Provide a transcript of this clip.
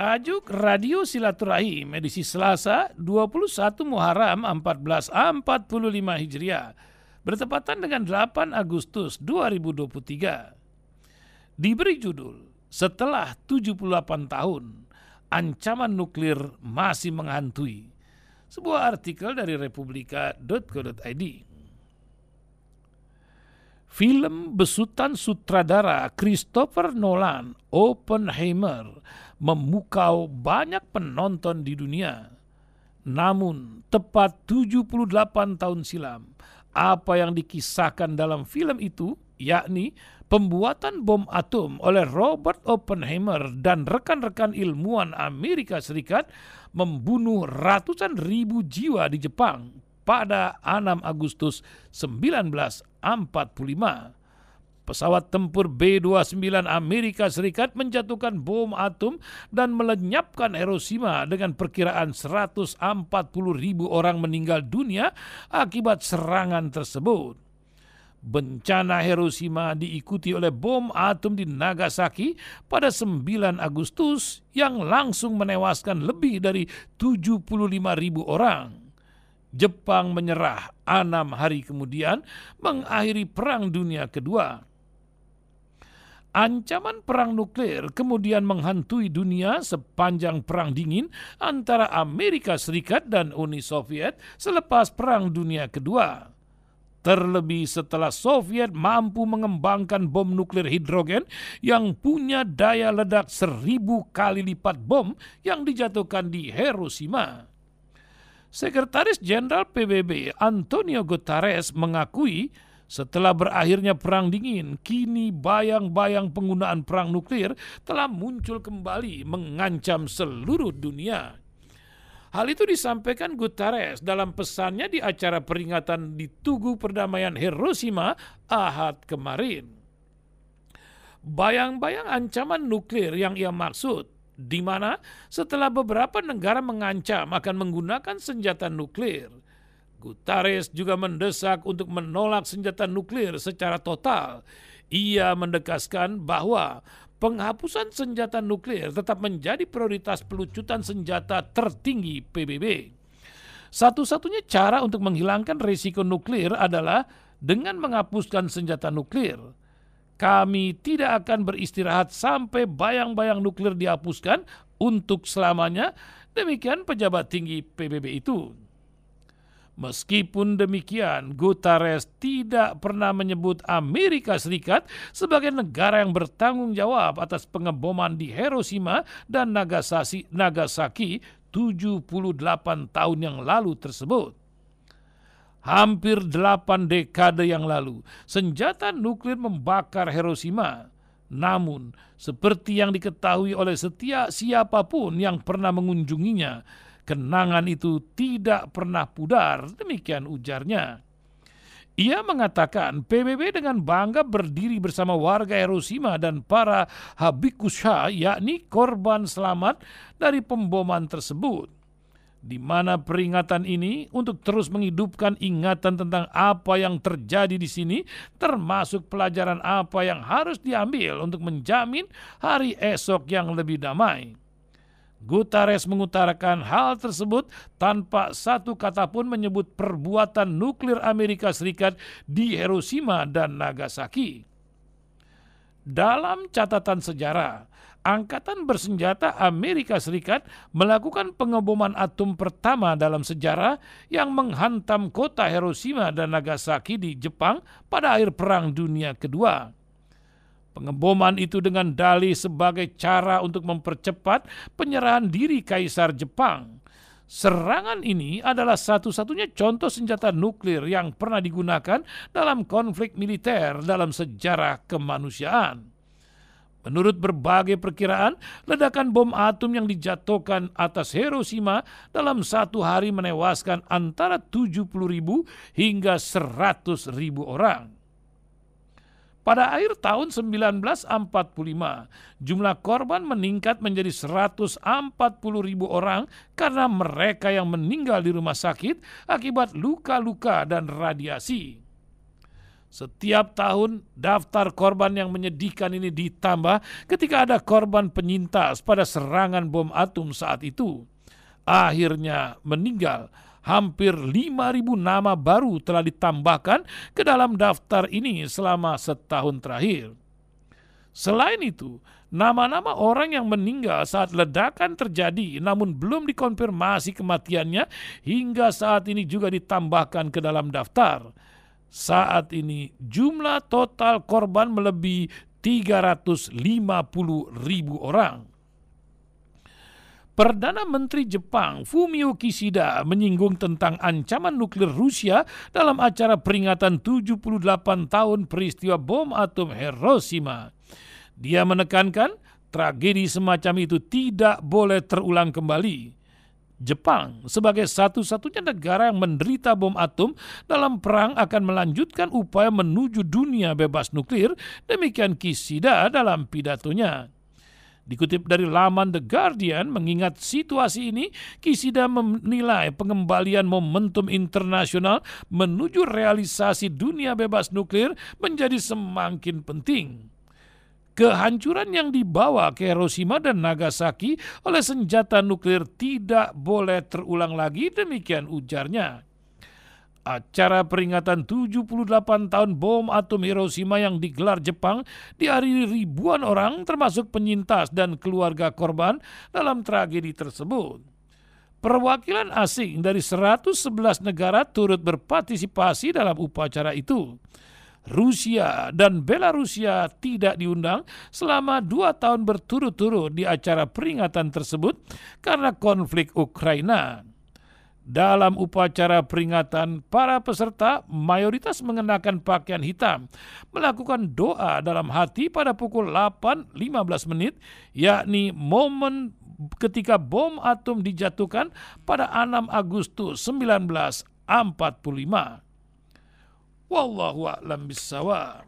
Tajuk Radio Silaturahim edisi Selasa 21 Muharram 1445 Hijriah bertepatan dengan 8 Agustus 2023. Diberi judul Setelah 78 tahun, ancaman nuklir masih menghantui. Sebuah artikel dari republika.co.id. Film besutan sutradara Christopher Nolan, Oppenheimer, memukau banyak penonton di dunia. Namun, tepat 78 tahun silam, apa yang dikisahkan dalam film itu, yakni pembuatan bom atom oleh Robert Oppenheimer dan rekan-rekan ilmuwan Amerika Serikat membunuh ratusan ribu jiwa di Jepang pada 6 Agustus 1945 pesawat tempur B-29 Amerika Serikat menjatuhkan bom atom dan melenyapkan Hiroshima dengan perkiraan 140 ribu orang meninggal dunia akibat serangan tersebut. Bencana Hiroshima diikuti oleh bom atom di Nagasaki pada 9 Agustus yang langsung menewaskan lebih dari 75 ribu orang. Jepang menyerah enam hari kemudian mengakhiri Perang Dunia Kedua. Ancaman perang nuklir kemudian menghantui dunia sepanjang Perang Dingin antara Amerika Serikat dan Uni Soviet selepas Perang Dunia Kedua. Terlebih setelah Soviet mampu mengembangkan bom nuklir hidrogen yang punya daya ledak seribu kali lipat bom yang dijatuhkan di Hiroshima. Sekretaris Jenderal PBB Antonio Guterres mengakui setelah berakhirnya Perang Dingin, kini bayang-bayang penggunaan perang nuklir telah muncul kembali mengancam seluruh dunia. Hal itu disampaikan Guterres dalam pesannya di acara peringatan di Tugu Perdamaian Hiroshima Ahad kemarin. Bayang-bayang ancaman nuklir yang ia maksud di mana setelah beberapa negara mengancam akan menggunakan senjata nuklir, Guterres juga mendesak untuk menolak senjata nuklir secara total. Ia mendekaskan bahwa penghapusan senjata nuklir tetap menjadi prioritas pelucutan senjata tertinggi PBB. Satu-satunya cara untuk menghilangkan risiko nuklir adalah dengan menghapuskan senjata nuklir. Kami tidak akan beristirahat sampai bayang-bayang nuklir dihapuskan untuk selamanya, demikian pejabat tinggi PBB itu. Meskipun demikian, Guterres tidak pernah menyebut Amerika Serikat sebagai negara yang bertanggung jawab atas pengeboman di Hiroshima dan Nagasaki, Nagasaki 78 tahun yang lalu tersebut. Hampir delapan dekade yang lalu, senjata nuklir membakar Hiroshima. Namun, seperti yang diketahui oleh setiap siapa pun yang pernah mengunjunginya, Kenangan itu tidak pernah pudar, demikian ujarnya. Ia mengatakan PBB dengan bangga berdiri bersama warga Hiroshima dan para Habikusha, yakni korban selamat dari pemboman tersebut. Di mana peringatan ini untuk terus menghidupkan ingatan tentang apa yang terjadi di sini, termasuk pelajaran apa yang harus diambil untuk menjamin hari esok yang lebih damai. Guterres mengutarakan hal tersebut tanpa satu kata pun menyebut perbuatan nuklir Amerika Serikat di Hiroshima dan Nagasaki. Dalam catatan sejarah, Angkatan Bersenjata Amerika Serikat melakukan pengeboman atom pertama dalam sejarah yang menghantam kota Hiroshima dan Nagasaki di Jepang pada akhir Perang Dunia Kedua. Pengeboman itu dengan dalih sebagai cara untuk mempercepat penyerahan diri Kaisar Jepang. Serangan ini adalah satu-satunya contoh senjata nuklir yang pernah digunakan dalam konflik militer dalam sejarah kemanusiaan. Menurut berbagai perkiraan, ledakan bom atom yang dijatuhkan atas Hiroshima dalam satu hari menewaskan antara 70 ribu hingga 100 ribu orang. Pada akhir tahun 1945, jumlah korban meningkat menjadi 140 ribu orang karena mereka yang meninggal di rumah sakit akibat luka-luka dan radiasi. Setiap tahun daftar korban yang menyedihkan ini ditambah ketika ada korban penyintas pada serangan bom atom saat itu. Akhirnya meninggal hampir 5.000 nama baru telah ditambahkan ke dalam daftar ini selama setahun terakhir. Selain itu, nama-nama orang yang meninggal saat ledakan terjadi namun belum dikonfirmasi kematiannya hingga saat ini juga ditambahkan ke dalam daftar saat ini jumlah total korban melebihi 350 ribu orang. Perdana Menteri Jepang Fumio Kishida menyinggung tentang ancaman nuklir Rusia dalam acara peringatan 78 tahun peristiwa bom atom Hiroshima. Dia menekankan tragedi semacam itu tidak boleh terulang kembali. Jepang sebagai satu-satunya negara yang menderita bom atom dalam perang akan melanjutkan upaya menuju dunia bebas nuklir, demikian Kishida dalam pidatonya. Dikutip dari laman The Guardian, mengingat situasi ini, Kishida menilai pengembalian momentum internasional menuju realisasi dunia bebas nuklir menjadi semakin penting. Kehancuran yang dibawa ke Hiroshima dan Nagasaki oleh senjata nuklir tidak boleh terulang lagi, demikian ujarnya. Acara peringatan 78 tahun bom atom Hiroshima yang digelar Jepang dihadiri ribuan orang termasuk penyintas dan keluarga korban dalam tragedi tersebut. Perwakilan asing dari 111 negara turut berpartisipasi dalam upacara itu. Rusia dan Belarusia tidak diundang selama dua tahun berturut-turut di acara peringatan tersebut karena konflik Ukraina. Dalam upacara peringatan, para peserta mayoritas mengenakan pakaian hitam, melakukan doa dalam hati pada pukul 8.15 menit, yakni momen ketika bom atom dijatuhkan pada 6 Agustus 1945. Wallahu a'lam bissawab.